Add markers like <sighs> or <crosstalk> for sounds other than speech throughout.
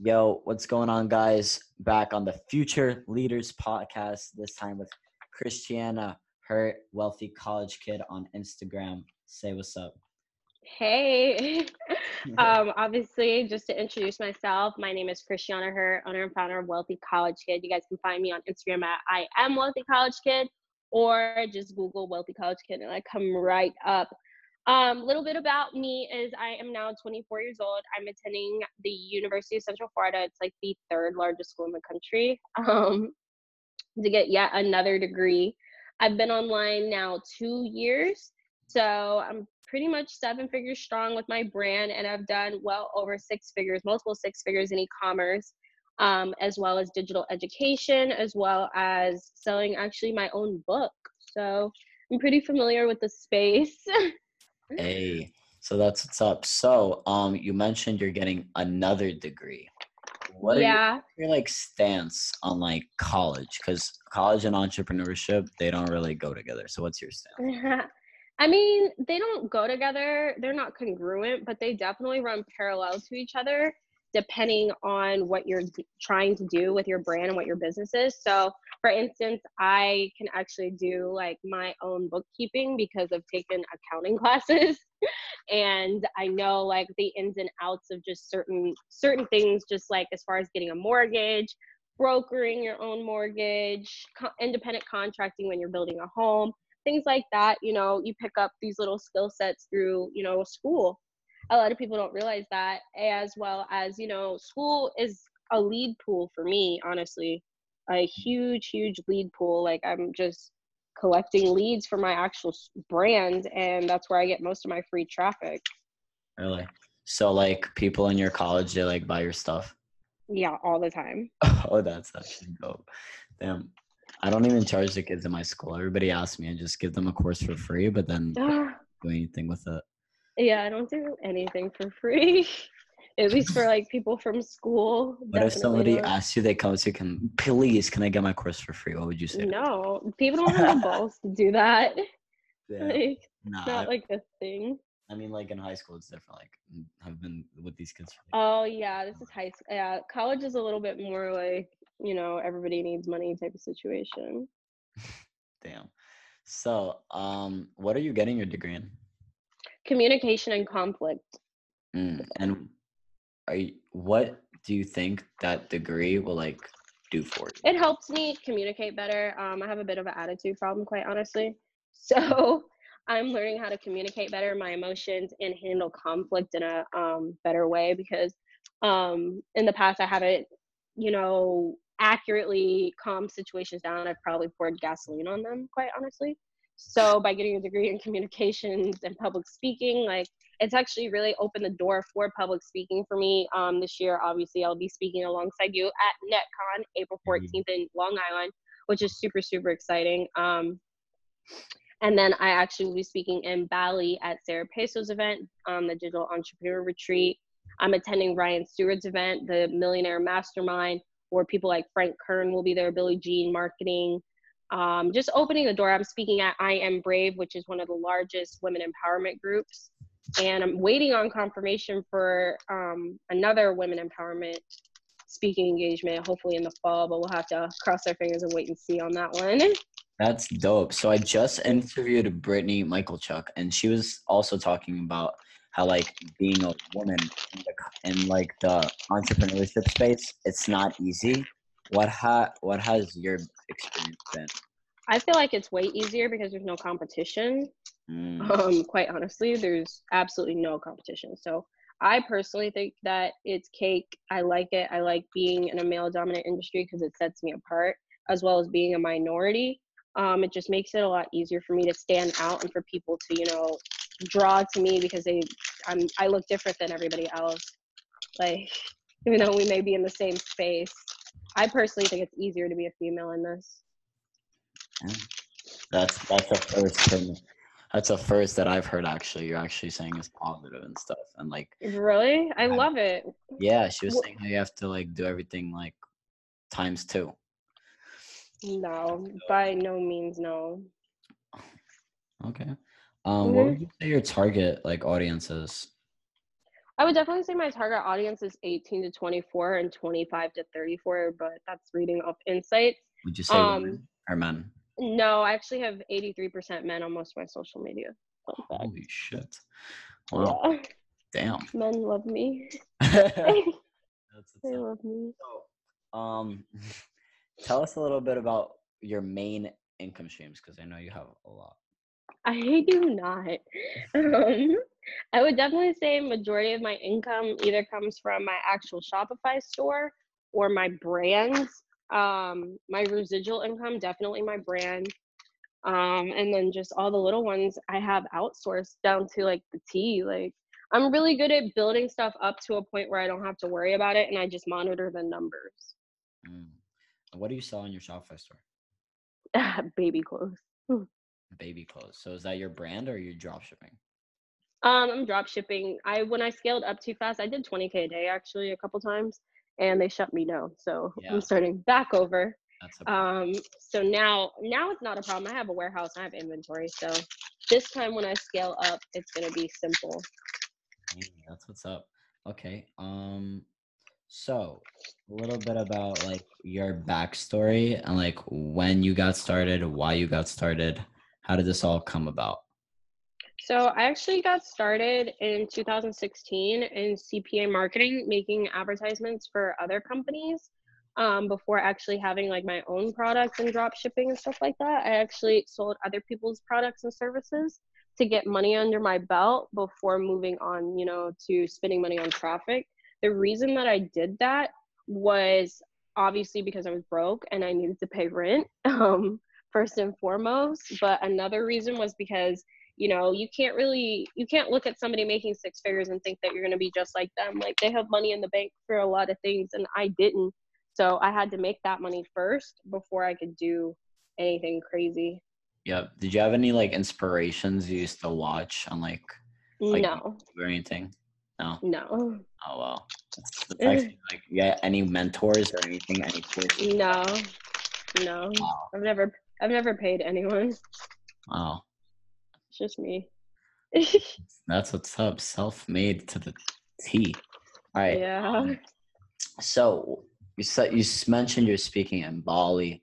Yo, what's going on, guys? Back on the Future Leaders podcast, this time with Christianna, her wealthy college kid on Instagram. Say what's up. Hey. <laughs> um, obviously, just to introduce myself, my name is Christianna Hurt, owner and founder of Wealthy College Kid. You guys can find me on Instagram at I am Wealthy College Kid or just Google Wealthy College Kid and I come right up. A um, little bit about me is I am now 24 years old. I'm attending the University of Central Florida. It's like the third largest school in the country <laughs> um, to get yet another degree. I've been online now two years. So I'm pretty much seven figures strong with my brand, and I've done well over six figures, multiple six figures in e commerce, um, as well as digital education, as well as selling actually my own book. So I'm pretty familiar with the space. <laughs> Hey, so that's what's up. So, um, you mentioned you're getting another degree. What yeah. your like stance on like college? Because college and entrepreneurship they don't really go together. So, what's your stance? <laughs> I mean, they don't go together. They're not congruent, but they definitely run parallel to each other depending on what you're trying to do with your brand and what your business is. So, for instance, I can actually do like my own bookkeeping because I've taken accounting <laughs> classes. And I know like the ins and outs of just certain certain things just like as far as getting a mortgage, brokering your own mortgage, co- independent contracting when you're building a home, things like that, you know, you pick up these little skill sets through, you know, school a lot of people don't realize that as well as you know school is a lead pool for me honestly. A huge huge lead pool. Like i'm just collecting leads for my actual brand and that's where i get most of my free traffic. Really? So like people in your college they like buy your stuff? Yeah all the time. <laughs> Oh that's actually dope. Damn. I don't even charge the kids in my school. Everybody asks me i just give them a course for free but then <gasps> do anything with it yeah, I don't do anything for free. <laughs> At least for like people from school. But if somebody not. asks you, they come to can please can I get my course for free? What would you say? No, people don't have the <laughs> balls to do that. Yeah. <laughs> Like, nah, not like a thing. I mean, like in high school, it's different. Like, I've been with these kids. For, oh yeah, this is high school. Yeah, college is a little bit more like you know everybody needs money type of situation. Damn. So, um, what are you getting your degree in? Communication and conflict. Mm, and are you, what do you think that degree will like do for you? It helps me communicate better. Um, I have a bit of an attitude problem, quite honestly. <laughs> So I'm learning how to communicate better my emotions and handle conflict in a um, better way because um, in the past I haven't, you know, accurately calmed situations down. I've probably poured gasoline on them, quite honestly. So by getting a degree in communications and public speaking, like it's actually really opened the door for public speaking for me. Um, this year, obviously, I'll be speaking alongside you at NetCon April 14th mm-hmm. in Long Island, which is super super exciting. Um, and then I actually will be speaking in Bali at Sarah Peso's event, um, the Digital Entrepreneur Retreat. I'm attending Ryan Stewart's event, the Millionaire Mastermind, where people like Frank Kern will be there, Billy Gene Marketing, um, just opening the door. I'm speaking at I Am Brave, which is one of the largest women empowerment groups. And I'm waiting on confirmation for um, another women empowerment speaking engagement, hopefully in the fall, but we'll have to cross our fingers and wait and see on that one. That's dope. So I just interviewed Brittany Michalchuk, and she was also talking about how like being a woman in, the, in like the entrepreneurship space, it's not easy what ha what has your experience been? I feel like it's way easier because there's no competition. Mm. Um, quite honestly, there's absolutely no competition. So I personally think that it's cake. I like it. I like being in a male dominant industry because it sets me apart, as well as being a minority. Um, it just makes it a lot easier for me to stand out and for people to, you know, draw to me because they, I'm, I look different than everybody else. Like, <laughs> even though we may be in the same space, I personally think it's easier to be a female in this. Yeah. That's that's a first thing. That's a first that I've heard. Actually, you're actually saying is positive and stuff, and like. Really, I, I love it. Yeah, she was well, saying how you have to like do everything like times two. No, by no means, no. Okay. Um, what would you say your target like audience is? I would definitely say my target audience is 18 to 24 and 25 to 34, but that's reading off insights. Would you say um, women or men? No, I actually have 83% men on most of my social media. Holy shit. Wow. Yeah. Damn. <laughs> Men love me. <laughs> <laughs> they love me. So, um, tell us a little bit about your main income streams because I know you have a lot. I do not. Um, I would definitely say majority of my income either comes from my actual Shopify store or my brands. Um, my residual income, definitely my brand. Um, and then just all the little ones I have outsourced down to like the T. Like I'm really good at building stuff up to a point where I don't have to worry about it and I just monitor the numbers. Mm. What do you sell in your Shopify store? <laughs> Baby clothes. <laughs> Baby clothes. So is that your brand or your drop shipping? Um, I'm drop shipping. I when I scaled up too fast, I did 20k a day actually a couple times, and they shut me down. So yeah. I'm starting back over. Um, so now now it's not a problem. I have a warehouse, I have inventory. So this time when I scale up, it's gonna be simple. that's what's up. Okay. Um, so a little bit about like your backstory and like when you got started, why you got started. How did this all come about? So I actually got started in 2016 in CPA marketing, making advertisements for other companies. Um, before actually having like my own products and drop shipping and stuff like that, I actually sold other people's products and services to get money under my belt before moving on, you know, to spending money on traffic. The reason that I did that was obviously because I was broke and I needed to pay rent, <laughs> um, first and foremost. But another reason was because you know you can't really you can't look at somebody making six figures and think that you're going to be just like them. Like they have money in the bank for a lot of things and i didn't. So i had to make that money first before i could do anything crazy. Yep. Did you have any like inspirations you used to watch on like, like no. or anything? No? No. Oh well. That's, eh. actually, like yeah any mentors or anything any courses no. No. Wow. i've never i've never paid anyone. Wow just me. <laughs> That's what's up. Self made to the T. All right. Yeah. So you said you mentioned you're speaking in Bali,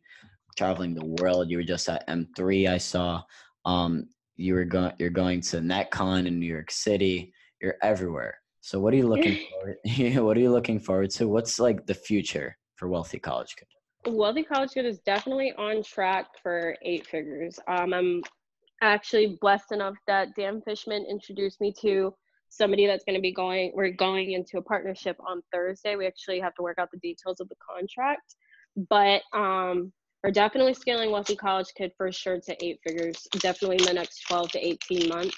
traveling the world. You were just at M3. I saw. Um, you were going. You're going to NetCon in New York City. You're everywhere. So what are you looking <laughs> forward? <laughs> what are you looking forward to? What's like the future for Wealthy College Kid? Wealthy College Kid is definitely on track for eight figures. Um, I'm actually blessed enough that Dan Fishman introduced me to somebody that's going to be going we're going into a partnership on Thursday. We actually have to work out the details of the contract, but um we're definitely scaling wealthy college kid for sure to eight figures definitely in the next 12 to 18 months.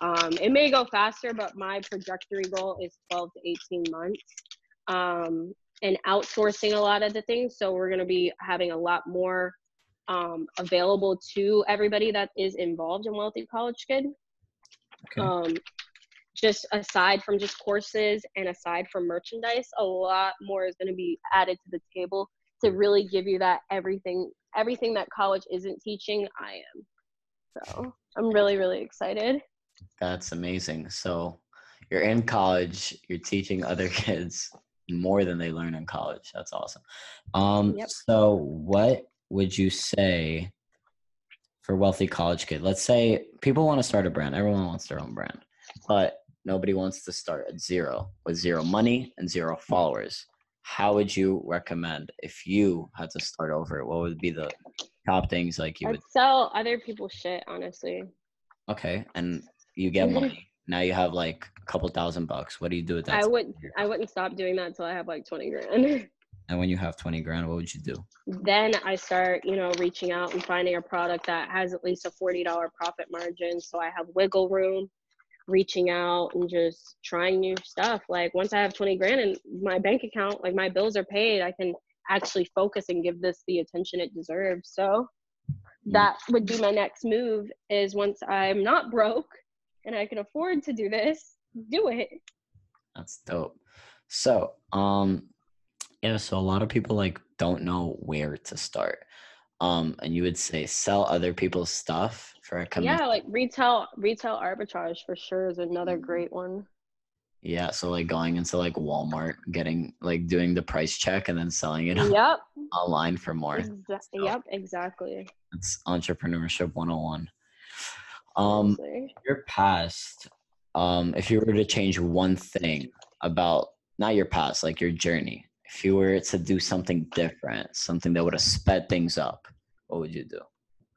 Um, it may go faster but my trajectory goal is 12 to 18 months. Um, and outsourcing a lot of the things so we're going to be having a lot more um, available to everybody that is involved in Wealthy College Kid. Okay. Um, just aside from just courses and aside from merchandise, a lot more is going to be added to the table to really give you that everything everything that college isn't teaching. I am. So I'm really really excited. That's amazing. So you're in college, you're teaching other <laughs> kids more than they learn in college. That's awesome. Um, yep. So what would you say for wealthy college kid? Let's say people want to start a brand. Everyone wants their own brand, but nobody wants to start at zero with zero money and zero followers. How would you recommend if you had to start over? What would be the top things like you I'd would sell other people's shit, honestly. Okay, and you get money. <laughs> now you have like a couple thousand bucks. What do you do with that? I would I wouldn't stop doing that until I have like twenty grand. <laughs> And when you have 20 grand, what would you do? Then I start, you know, reaching out and finding a product that has at least a $40 profit margin. So I have wiggle room, reaching out and just trying new stuff. Like once I have 20 grand in my bank account, like my bills are paid, I can actually focus and give this the attention it deserves. So mm. that would be my next move is once I'm not broke and I can afford to do this, do it. That's dope. So, um, yeah, so a lot of people like don't know where to start. Um, and you would say sell other people's stuff for a commission. Yeah, like retail retail arbitrage for sure is another mm-hmm. great one. Yeah, so like going into like Walmart, getting like doing the price check and then selling it <laughs> Yep. online for more. Exa- yep. Exactly. It's entrepreneurship 101. Um, Honestly. your past, um, if you were to change one thing about not your past, like your journey, if you were to do something different, something that would have sped things up, what would you do?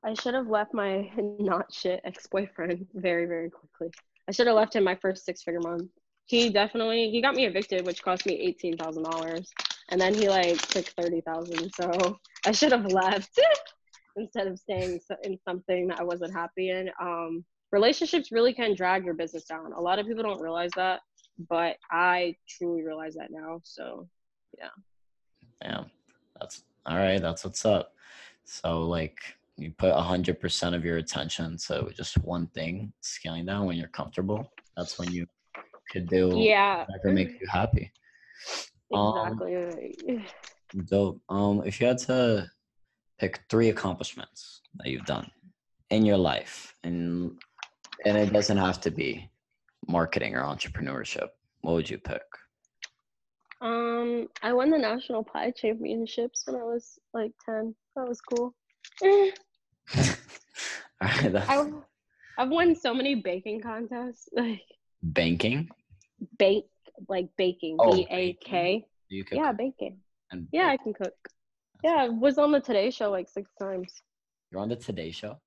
I should have left my <laughs> not shit ex boyfriend very, very quickly. I should have left him my first six figure month. He definitely he got me evicted, which cost me eighteen thousand dollars, and then he like took thirty thousand. So <laughs> I should have left <laughs> instead of staying in something that I wasn't happy in. Um, relationships really can drag your business down. A lot of people don't realize that, but I truly realize that now. So Yeah, Yeah. that's all right. That's what's up. So like you put a hundred percent of your attention to just one thing, scaling down when you're comfortable. That's when you could do yeah, whatever makes you happy. Um, exactly. Dope. Um, if you had to pick three accomplishments that you've done in your life, and and it doesn't have to be marketing or entrepreneurship, what would you pick? Um, I won the national pie championships when I was like ten. That was cool. <laughs> Eh, right, I, I've won so many baking contests, <laughs> like banking. bake, like baking, Oh, B A K. Yeah, baking. and Yeah, I can cook. Yeah, I was on the Today Show like six times. you're on the Today Show.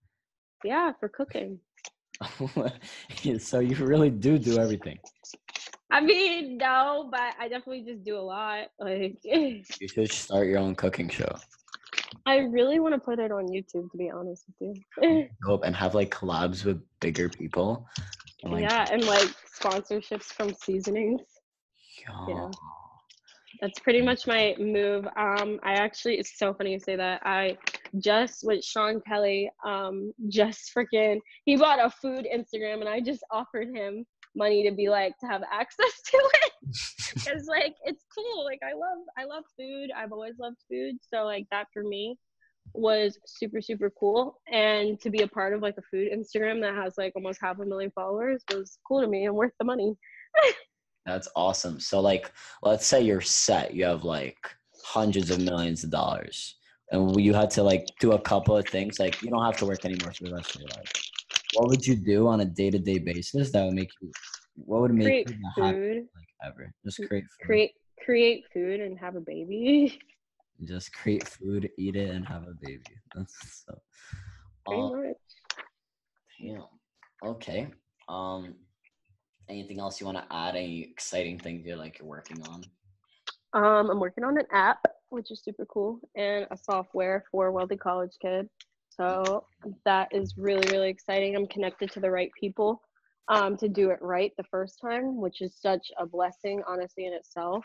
Yeah, for cooking. <laughs> so you really do do everything. I mean, no, but I definitely just do a lot. Like, <laughs> You should start your own cooking show. I really want to put it on YouTube, to be honest with you. <laughs> And have like collabs with bigger people. and, like, yeah, and like sponsorships from seasonings. yeah. That's pretty much my move. Um, I actually, it's so funny you say that. I just with Sean Kelly, um, just freaking, he bought a food Instagram, and I just offered him money to be like to have access <laughs> to it <laughs> because like it's cool. Like I love, I love food. I've always loved food, so like that for me was super super cool and to be a part of like a food instagram that has like almost half a million followers was cool to me and worth the money <laughs> That's awesome. So like let's say you're set, you have like hundreds of millions of dollars. And you had to like do a couple of things, like you don't have to work anymore for the rest of your life. What would you do on a day to day basis that would make you what would make create you the food like ever? Just create food. create create food and have a baby <laughs> Just create food, eat it, and have a baby. That's so pretty um, much damn. Okay. Um anything else you want to add? Any exciting things you're like you're working on? Um, I'm working on an app, which is super cool, and a software for wealthy college kids. So that is really, really exciting. I'm connected to the right people um, to do it right the first time, which is such a blessing, honestly, in itself.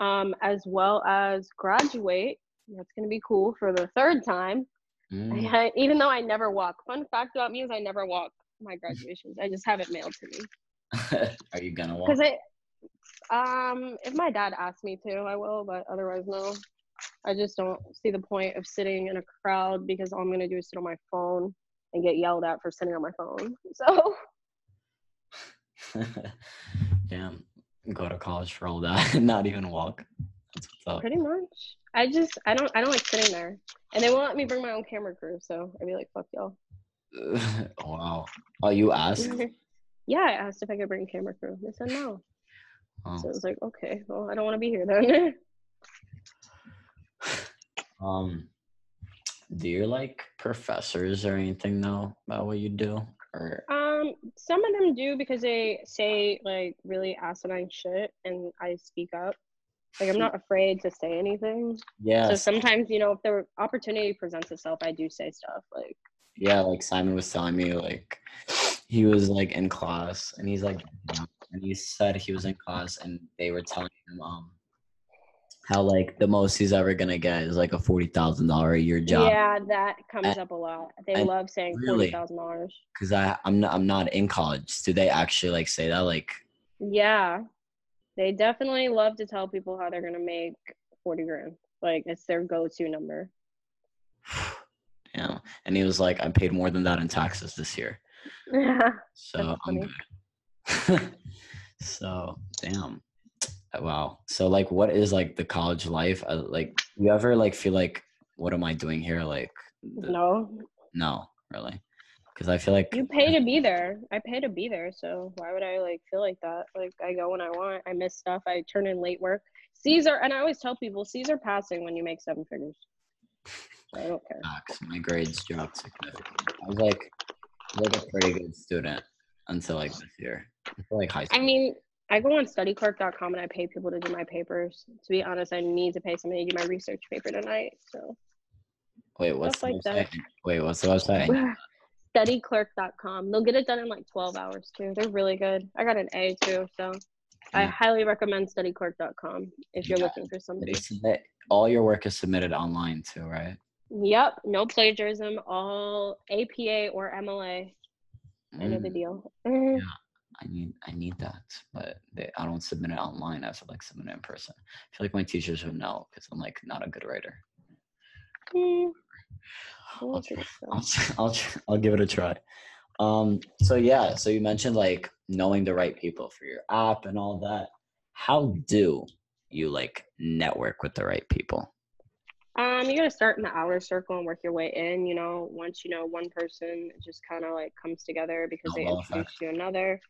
Um, as well as graduate. That's going to be cool for the third time. Mm. <laughs> Even though I never walk. Fun fact about me is I never walk my graduations. I just have it mailed to me. <laughs> Are you gonna walk? Because I, um, if my dad asks me to, I will, but otherwise, no. I just don't see the point of sitting in a crowd because all I'm gonna do is sit on my phone and get yelled at for sitting on my phone. <laughs> So <laughs> Damn. Go to college for all that and not even walk. That's what's up. pretty much, I just I don't I don't like sitting there, and they won't let me bring my own camera crew. So I'd be like, fuck y'all. <laughs> wow. Oh, you asked? yeah, I asked if I could bring a camera crew. They said no. Oh. So it was like, okay, well, I don't want to be here then. Um, do you like professors or anything know about what you do? Or Um, some of them do because they say like really asinine shit, and I speak up. Like I'm not afraid to say anything. Yeah. So sometimes, you know, if the opportunity presents itself, I do say stuff. Like, yeah, like Simon was telling me, like he was like in class and he's like, and he said he was in class and they were telling him um how like the most he's ever gonna get is like a forty thousand dollar a year job. yeah, that comes And- up a lot. They love saying really- forty thousand dollars. Cause I I'm not I'm not in college. Do they actually like say that? Like Yeah, they definitely love to tell people how they're gonna make forty grand. Like it's their go-to number. <sighs> yeah. And he was like, I paid more than that in taxes this year. <laughs> Yeah. So I'm good. <laughs> so damn. Wow. So like, what is like the college life? Uh, like, you ever like feel like, what am I doing here? Like, the- No, no, really, because I feel like you pay to be there. I pay to be there, so why would I like feel like that? Like I go when I want. I miss stuff. I turn in late work. Caesar, and I always tell people, Caesar passing when you make seven figures. So I don't care. My grades dropped significantly. I was like, like a pretty good student until like this year. Until, like high school I mean, I go on studyclerk.com and I pay people to do my papers. To be honest, I need to pay somebody to do my research paper tonight. So Wait, what's stuff the like website? Wait, what's the website? <sighs> studyclerk.com. They'll get it done in like 12 hours too. They're really good. I got an A too, so I highly recommend studyclerk.com if you're Yeah. looking for somebody. submit all your work is submitted online too, right? Yep, no plagiarism, all APA or MLA. End of the Mm, deal. Mm, <laughs> I need I need that, but they, I don't submit it online. I have to like submit it in person. I feel like my teachers would know because I'm like not a good writer. mm, I <sighs> I'll so. I'll <laughs> I'll, I'll give it a try. Um. So yeah. So you mentioned like knowing the right people for your app and all that. How do you like network with the right people? Um, you gotta start in the outer circle and work your way in. You know, once you know one person, it just kind of like comes together because they Snowball introduce effect. you another.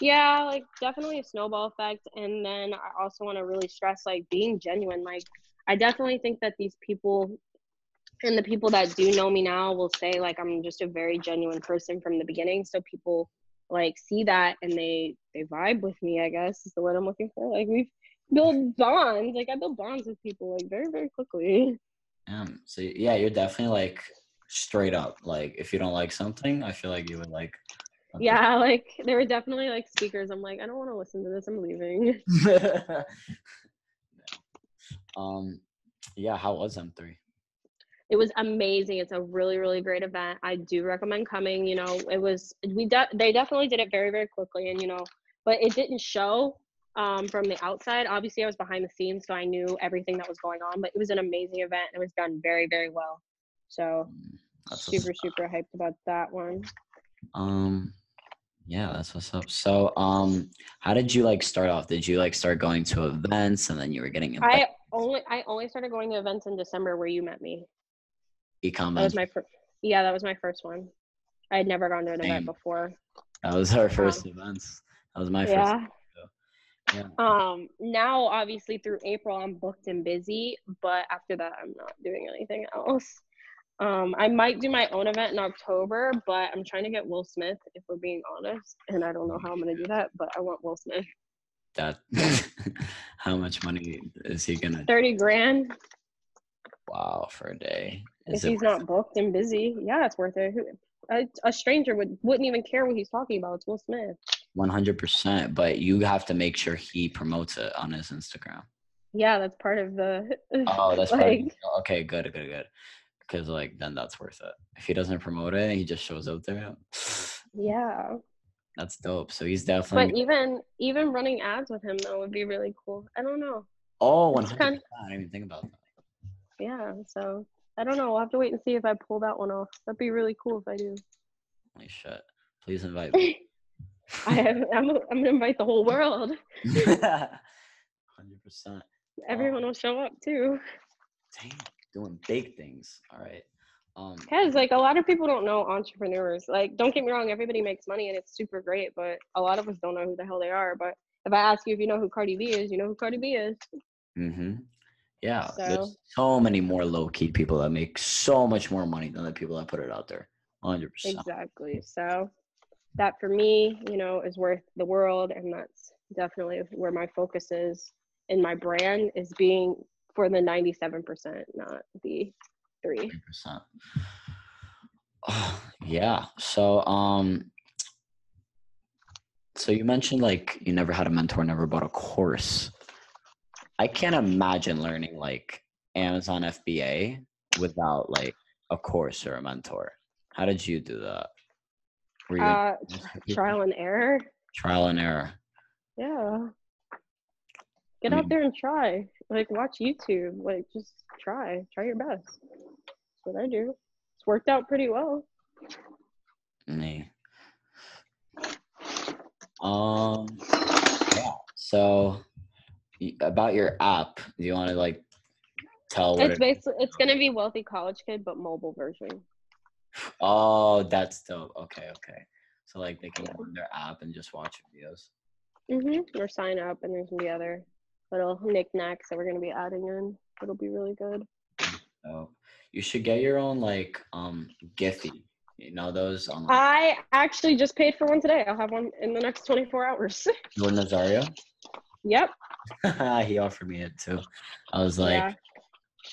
Yeah, like definitely a snowball effect. And then I also want to really stress like being genuine. Like, I definitely think that these people and the people that do know me now will say like I'm just a very genuine person from the beginning. So people like see that and they they vibe with me. I guess is the word I'm looking for. Like we build bonds. Like I build bonds with people like very very quickly. Um. So yeah, you're definitely like straight up. Like if you don't like something, I feel like you would like. Yeah, <laughs> like there were definitely like speakers. I'm like, I don't want to listen to this. I'm leaving. <laughs> um. Yeah. How was M three? It was amazing. It's a really, really great event. I do recommend coming. You know, it was we de- they definitely did it very, very quickly, and you know, but it didn't show um, from the outside. Obviously, I was behind the scenes, so I knew everything that was going on. But it was an amazing event. and It was done very, very well. So That's what's super, super hyped about that one. Um, yeah, that's what's up. So, um, how did you like start off? Did you like start going to events and then you were getting I only I only started going to events in December where you met me. That was my first. Yeah, that was my first one. I had never gone to an Same. event before. That was our first events. That was my first. yeah. Yeah. Um. Now, obviously, through April, I'm booked and busy, but after that, I'm not doing anything else. Um, I might do my own event in October, but I'm trying to get Will Smith, if we're being honest, and I don't know how I'm gonna do that, but I want Will Smith. That. <laughs> how much money is he gonna? Thirty grand Wow, for a day. if Is it he's not booked and busy. Yeah, it's worth it. Who- A, a stranger would wouldn't even care what he's talking about. It's Will Smith. one hundred percent? But you have to make sure he promotes it on his Instagram. Yeah, that's part of the. Oh, that's part of <laughs> like, the deal. okay. Good, good, good. Because like then that's worth it. If he doesn't promote it, he just shows up there. <sighs> yeah. That's dope. So he's definitely. But even even running ads with him though would be really cool. I don't know. oh one it's hundred kind- percent. I didn't even think about that. Yeah, so I don't know. We'll have to wait and see if I pull that one off. That'd be really cool if I do. Holy shit! Please invite <laughs> me. I have. I'm, I'm gonna invite the whole world. <laughs> Hundred percent. Everyone oh. will show up too. Damn, doing big things. All right. Um. Cause like a lot of people don't know entrepreneurs. Like, don't get me wrong, everybody makes money and it's super great, but a lot of us don't know who the hell they are. But if I ask you if you know who Cardi B is, you know who Cardi B is. Mm-hmm. Yeah. So- There's so many more low key people that make so much more money than the people that put it out there. Hundred percent. Exactly. So that for me, you know, is worth the world, and that's definitely where my focus is in my brand is being for the 97%, not the three. percent. <sighs> yeah. So um so you mentioned like you never had a mentor, never bought a course. I can't imagine learning like Amazon FBA without like a course or a mentor. How did you do that? You Uh, just tr- people- trial and error. trial and error? Yeah. Get I out there and try. Like, watch YouTube. Like, just try. Try your best. That's what I do. It's worked out pretty well. Me. Um. Yeah. So about your app, do you want to like tell what It's it, basically it's gonna be wealthy college kid, but mobile version. Oh, that's dope. Okay, okay. So like they can on their app and just watch videos. Mm-hmm. Or sign up, and there's gonna be other little knickknacks that we're gonna be adding in. It'll be really good. So you should get your own like um Giphy. You know those um I actually just paid for one today. I'll have one in the next 24 hours. <laughs> Lord Nazario. yep. <laughs> he offered me it too. I was like, yeah.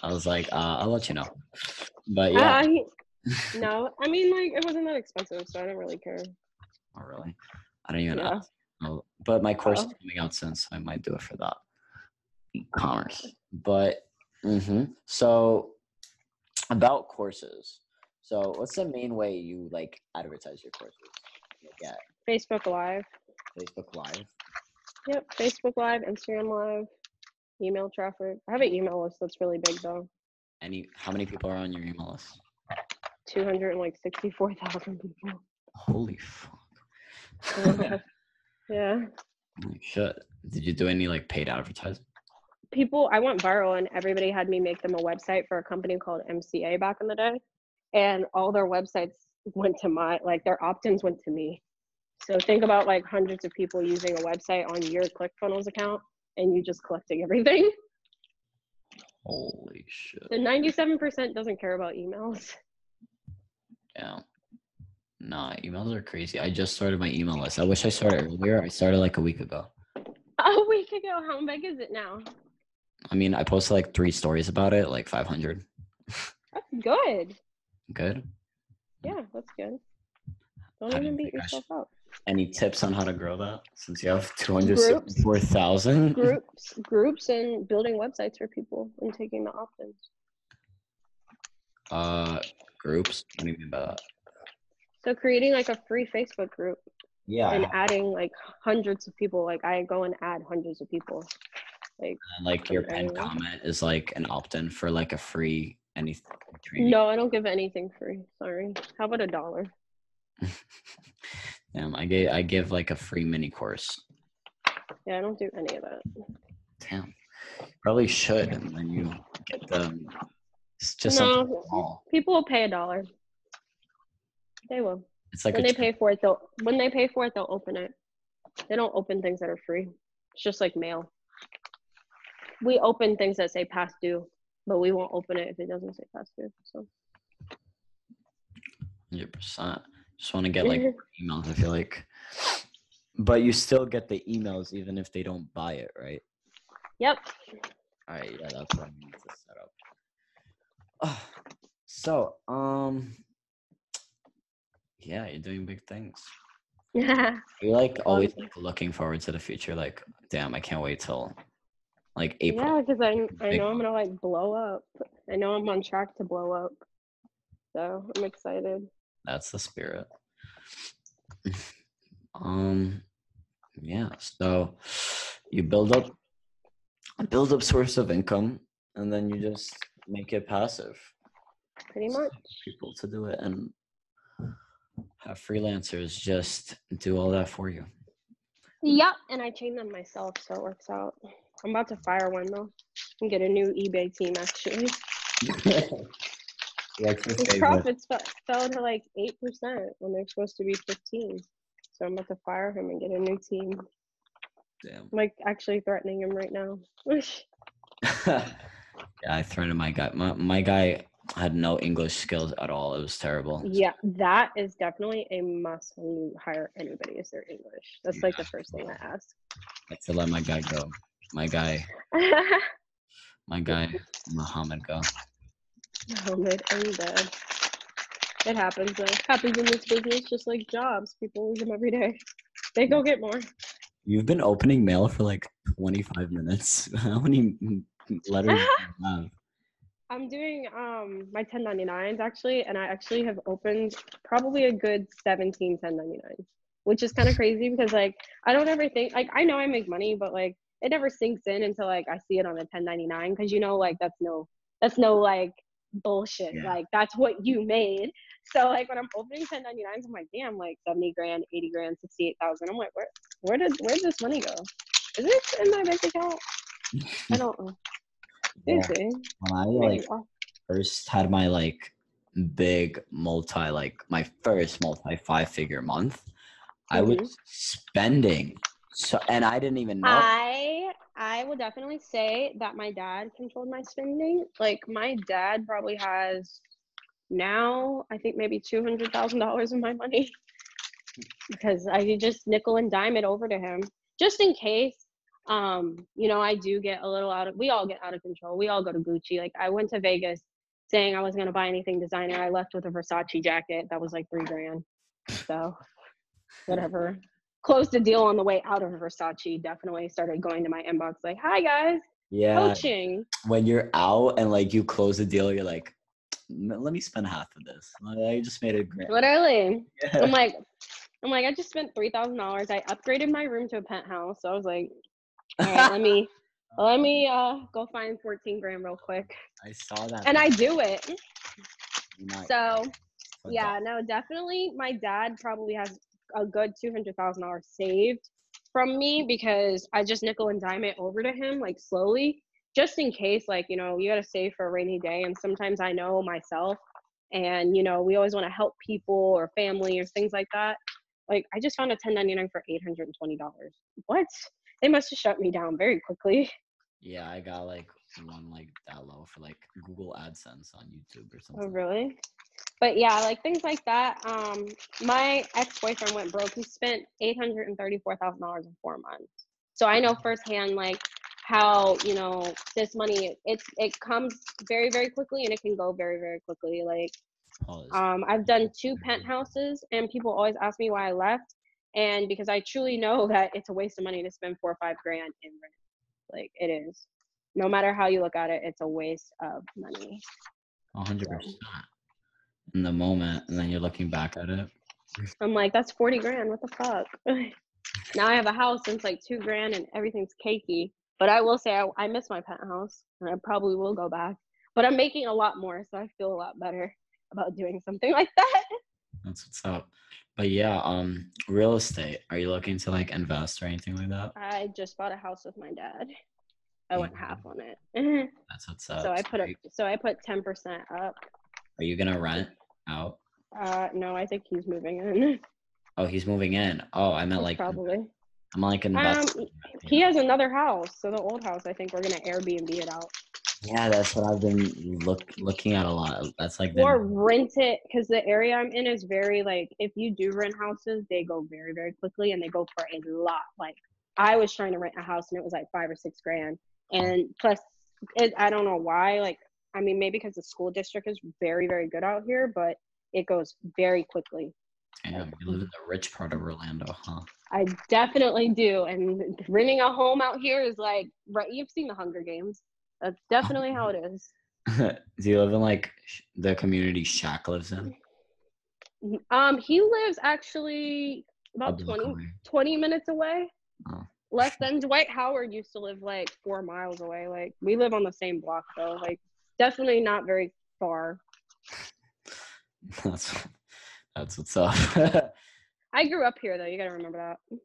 I was like, uh, I'll let you know. But yeah, Uh, he- <laughs> no, I mean like it wasn't that expensive, so I don't really care. not really. I don't even Yeah. know. Oh, But my course is Oh. coming out soon, so I might do it for that. E-commerce. But hmm so about courses. So what's the main way you like advertise your courses? Like Facebook Live. Facebook Live. Yep. Facebook Live, Instagram Live, email traffic. I have an email list that's really big though. Any how many people are on your email list? 264,000 people. Holy fuck. <laughs> yeah. Holy shit. Did you do any like paid advertising? People I went viral and everybody had me make them a website for a company called MCA back in the day. And all their websites went to my like their opt-ins went to me. So think about like hundreds of people using a website on your ClickFunnels account and you just collecting everything. Holy shit. The 97% doesn't care about emails. Yeah. Nah, emails are crazy. I just started my email list. I wish I started earlier. I started like a week ago. A week ago, how big is it now? I mean, I posted like three stories about it, like 500. That's good. Good. Yeah, that's good. Don't even beat yourself up. Any tips on how to grow that? Since you have 264,000? Groups, groups, and building websites for people and taking the opt-ins. Uh, groups? What do you mean by that? So creating like a free Facebook group Yeah. and adding like hundreds of people. Like I go and add hundreds of people. Like And, like your pen comment is like an opt-in for like a free anything training. no, I don't give anything free. Sorry. How about a dollar? <laughs> Damn, I gave I give like a free mini course. Yeah, I don't do any of that. Damn. Probably should and then you get the it's just something No. small. People will pay a dollar. They will. It's like when they tr- pay for it, they'll when they pay for it, they'll open it. They don't open things that are free. It's just like mail. We open things that say past due, but we won't open it if it doesn't say past due. So Hundred percent. Just want to get like <laughs> emails. I feel like, but you still get the emails even if they don't buy it, right? Yep. All right. Yeah, that's what I need to set up. Oh, <sighs> so, um, yeah, you're doing big things. <laughs> yeah. You're like always like looking forward to the future. Like, damn, I can't wait till like April. Yeah, because I I know I'm gonna like blow up. I know I'm on track to blow up. So I'm excited. That's the spirit. <sighs> um, yeah. So you build up, build up source of income, and then you just make it passive. Pretty much. People to do it, and have freelancers just do all that for you. Yep. And I train them myself, so it works out. I'm about to fire one though and get a new eBay team actually. <laughs> What's His profits fe- fell to like eight percent when they're supposed to be fifteen. So I'm about to fire him and get a new team. Damn. I'm like actually threatening him right now. <laughs> <laughs> yeah, I threatened my guy. My, my guy had no English skills at all. It was terrible. yeah, that is definitely a must when you hire anybody is their English. That's like the first thing I ask. I had to let my guy go. My guy, <laughs> my guy, Muhammad go. Muhammad, I'm dead. It happens though. Happens in this business just like jobs. People lose them every day. They go get more. You've been opening mail for like 25 minutes. <laughs> How many letters do you have? I'm doing um my 1099s actually, and I actually have opened probably a good 17 1099s, which is kind of crazy because like I don't ever think like I know I make money, but like it never sinks in until like I see it on the 1099 because you know like that's no that's no like bullshit. Yeah. Like that's what you made. So like when I'm opening 1099s, I'm like, damn, like 70 grand, 80 grand, 68,000. I'm like, where where did where did this money go? Is this in my bank account? I don't know. <laughs> Yeah. When I like first had my like big multi like my first multi five figure month, I Mhm. was spending so and I didn't even know. I I will definitely say that my dad controlled my spending. Like my dad probably has now I think maybe two hundred thousand dollars of my money <laughs> because I just nickel and dime it over to him just in case. Um, you know, I do get a little out of. We all get out of control. We all go to Gucci. Like I went to Vegas saying I wasn't gonna buy anything designer. I left with a Versace jacket that was like three grand. So whatever closed a deal on the way out of Versace. Definitely started going to my inbox like, "Hi guys, yeah, coaching." when you're out and like you close a deal, you're like, let me spend half of this. I just made a grand. Literally, Yeah. I'm like, I'm like, I just spent three thousand dollars. I upgraded my room to a penthouse. So I was like, all right, let me <laughs> let me uh go find fourteen grand real quick, I saw that. and I do it. Nice. So yeah, no, definitely. My dad probably has a good two hundred thousand dollars saved from me because I just nickel and dime it over to him like slowly, just in case. Like you know, you gotta save for a rainy day, and sometimes I know myself, and you know, we always want to help people or family or things like that. Like I just found a ten ninety nine for eight hundred and twenty dollars. What? They must have shut me down very quickly. Yeah, I got like one like that low for like Google AdSense on YouTube or something. Oh, really? But yeah, like things like that. Um, my ex boyfriend went broke. He spent eight hundred and thirty four thousand dollars in four months. So I know firsthand, like how you know this money. It's it comes very very quickly and it can go very very quickly. Like Oh, um, I've done two penthouses, and people always ask me why I left, and because I truly know <laughs> that it's a waste of money to spend four or five grand in rent. Like it is. No matter how you look at it, it's a waste of money. Hundred percent. In the moment, and then you're looking back at it. I'm like, that's 40 grand. What the fuck? <laughs> now I have a house and it's like two grand and everything's cakey. But I will say, I, I miss my penthouse and I probably will go back. But I'm making a lot more, so I feel a lot better about doing something <laughs> like that. That's what's up. But yeah, um, real estate. Are you looking to like invest or anything like that? I just bought a house with my dad. I went half on it. That's what's up. so I put you, so I put 10% up. are you gonna rent out? Uh, no, I think he's moving in. <laughs> Oh, he's moving in. Oh, I meant like probably. I'm like Um, he has another house, so the old house. I think we're gonna Airbnb it out. Yeah, that's what I've been look looking at a lot. That's like the or rent it because the area I'm in is very like if you do rent houses, they go very very quickly and they go for a lot. Like I was trying to rent a house and it was like five or six grand, and plus it, I don't know why. Like I mean maybe because the school district is very very good out here, but it goes very quickly. Damn, you live in the rich part of Orlando, huh? I definitely do, and renting a home out here is like right. You've seen the Hunger Games. That's definitely how it <laughs> is. Do you live in like the community Shaq lives in? Um, he lives actually about block 20, 20 minutes away. Less than Dwight Howard used to live like four miles away. Like we live on the same block though. Like definitely not very far. That's that's what's up. <laughs> I grew up here though. You gotta remember that.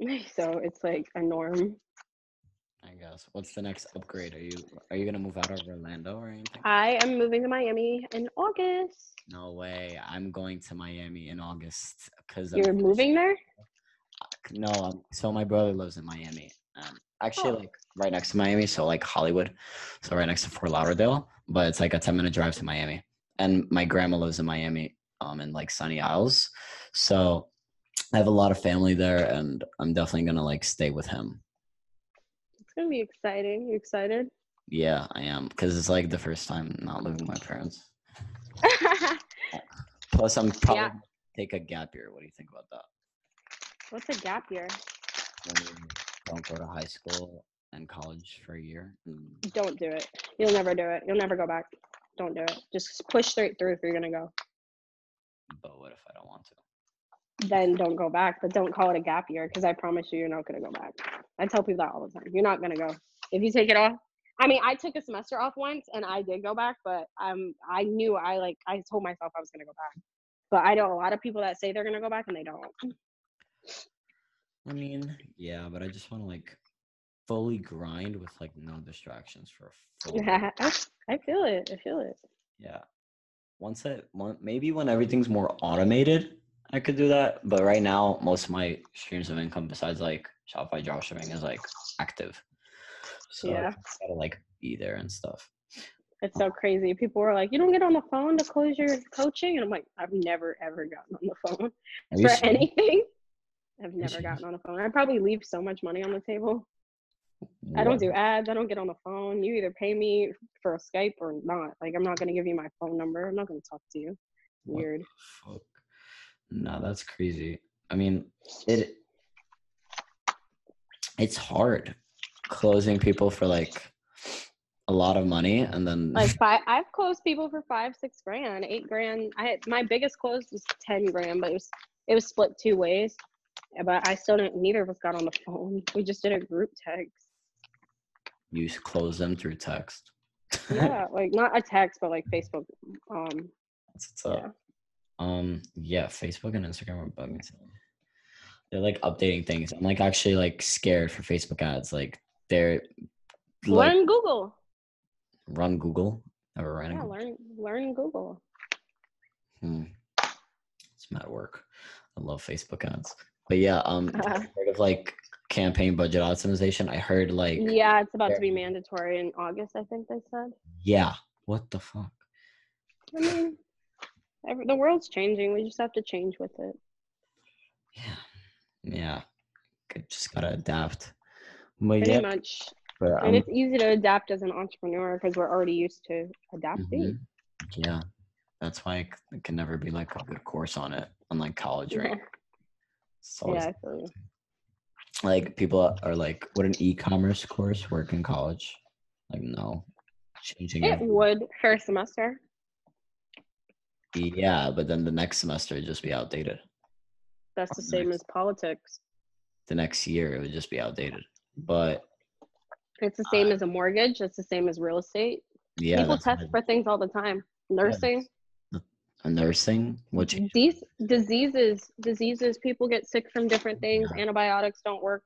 <laughs> So it's like a norm. I guess. What's the next upgrade? Are you are you gonna move out of Orlando or anything? I am moving to Miami in August. No way. I'm going to Miami in August because You're moving there? No, um, so my brother lives in Miami. Um, actually, Oh. like right next to Miami, so like Hollywood, so right next to Fort Lauderdale. But it's like a ten minute drive to Miami. And my grandma lives in Miami, um, in like Sunny Isles. So I have a lot of family there, and I'm definitely gonna like stay with him. It's gonna be exciting. You excited? Yeah, I am, because it's like the first time not living with my parents. <laughs> Plus, I'm probably Yeah. take a gap year. What do you think about that? What's a gap year? When you don't go to high school and college for a year. Don't do it. You'll never do it. You'll never go back. Don't do it. Just push straight through if you're gonna go. But what if I don't want to? then don't go back. But don't call it a gap year because I promise you, you're not gonna go back. I tell people that all the time. You're not gonna go if you take it off. I mean, I took a semester off once and I did go back, but um, I knew I like I told myself I was gonna go back. But I know a lot of people that say they're gonna go back and they don't. I mean, yeah, but I just want to like fully grind with like no distractions for a full. Yeah, I, I feel it. I feel it. Yeah. Once I one, maybe when everything's more automated, I could do that. But right now, most of my streams of income, besides like Shopify dropshipping, is like active. So Yeah. just gotta like be there and stuff. It's oh. so crazy. People were like, "You don't get on the phone to close your coaching," and I'm like, "I've never ever gotten on the phone Are for serious? anything. I've never gotten on the phone. I probably leave so much money on the table. I don't do ads. I don't get on the phone. You either pay me for a Skype or not. Like, I'm not gonna give you my phone number. I'm not gonna talk to you. Weird. fuck? No, that's crazy. I mean, it it's hard closing people for like a lot of money and then Like <laughs> five, I've closed people for five, six grand, eight grand. I had my biggest close was ten grand, but it was it was split two ways. But I still didn't. Neither of us got on the phone. <laughs> We just did a group text. you close them through text. <laughs> Yeah, like not a text, but like Facebook. Um, That's what's up. yeah. Um, yeah, Facebook and Instagram are bugging. me. They're like updating things. I'm like actually like scared for Facebook ads. Like they're like learn Google. run Google. Never ran Yeah, Google. learn learn Google. Hmm. It's mad work. I love Facebook ads. But yeah, um, heard of like campaign budget optimization. I heard like Yeah, it's about to be mandatory in August. I think they said. yeah. What the fuck? I mean, every, the world's changing. We just have to change with it. Yeah. Yeah. G- Just gotta adapt. But Pretty yeah, much. but, and um, it's easy to adapt as an entrepreneur because we're already used to adapting. mhm. yeah. That's why it can never be like a good course on it, unlike college, right? Yeah, yeah, I feel you. like people are like, would an e-commerce course work in college? Like, no. Changing It every- would first semester. Yeah, but then the next semester it'd just be outdated. That's the same next- as politics. The next year it would just be outdated. But It's the same as a mortgage. It's the same as real estate. yeah, People test for things all the time. Nursing, a nursing, which these diseases, diseases. People get sick from different things. Antibiotics don't work.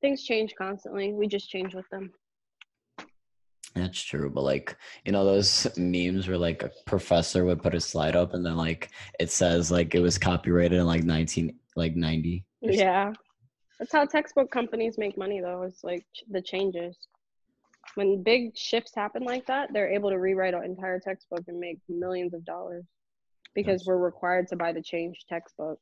Things change constantly. We just change with them. That's true, but like you know those memes where like a professor would put a slide up and then like it says like it was copyrighted in like nineteen like ninety. or something. Yeah, that's how textbook companies make money, though. It's like the changes. When big shifts happen like that, they're able to rewrite an entire textbook and make millions of dollars because That's- we're required to buy the change textbook.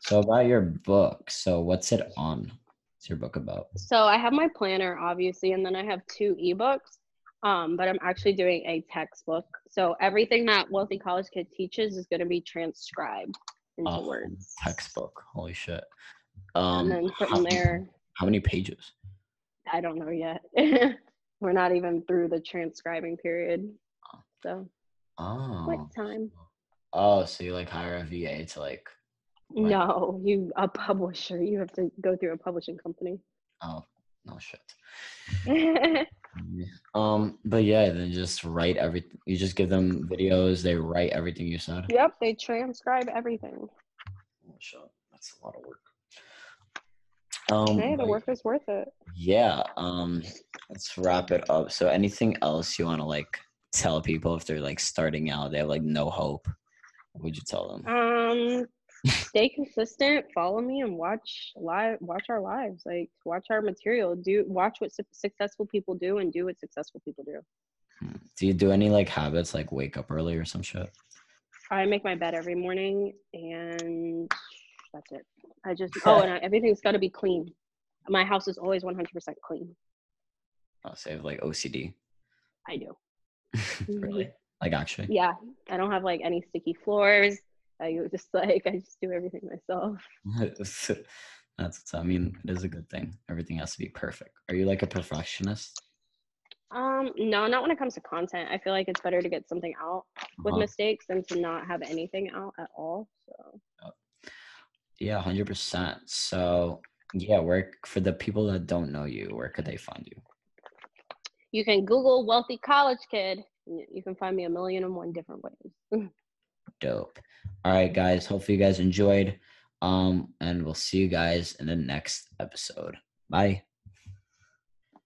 So about your book, so what's it on? What's your book about? So I have my planner, obviously, and then I have two ebooks. Um, but I'm actually doing a textbook. So everything that Wealthy College Kid teaches is going to be transcribed into Oh, words. Textbook. Holy shit. Um, and then how, from there, how many pages? I don't know yet. <laughs> We're not even through the transcribing period. So Oh. what time? Oh, so you like hire a VA to like? No, you a publisher. You have to go through a publishing company. Oh, no shit. <laughs> Um, but yeah, then just write everything. You just give them videos. They write everything you said. yep, they transcribe everything. Oh, shit. That's a lot of work. Um, Hey, the but work is worth it. yeah. Um, let's wrap it up. So, anything else you want to like tell people if they're like starting out? They have like no hope. What would you tell them? Um, stay consistent. Follow me and watch live. Watch our lives. Like watch our material. Do watch what su- successful people do and do what successful people do. Hmm. Do you do any like habits like wake up early or some shit? I make my bed every morning and that's it. I just oh, and I, everything's got to be clean. My house is always 100% clean. I'll say like OCD. I do. <laughs> really? Like actually? Yeah, I don't have like any sticky floors. I just like I just do everything myself. <laughs> That's I mean, it is a good thing. Everything has to be perfect. Are you like a perfectionist? Um, no, not when it comes to content. I feel like it's better to get something out with Uh-huh. mistakes than to not have anything out at all. So Yeah, hundred percent. So yeah, where for the people that don't know you, where could they find you? you can Google wealthy college kid. You can find me a million and one different ways. <laughs> Dope. All right, guys. Hopefully you guys enjoyed. Um, and we'll see you guys in the next episode. Bye.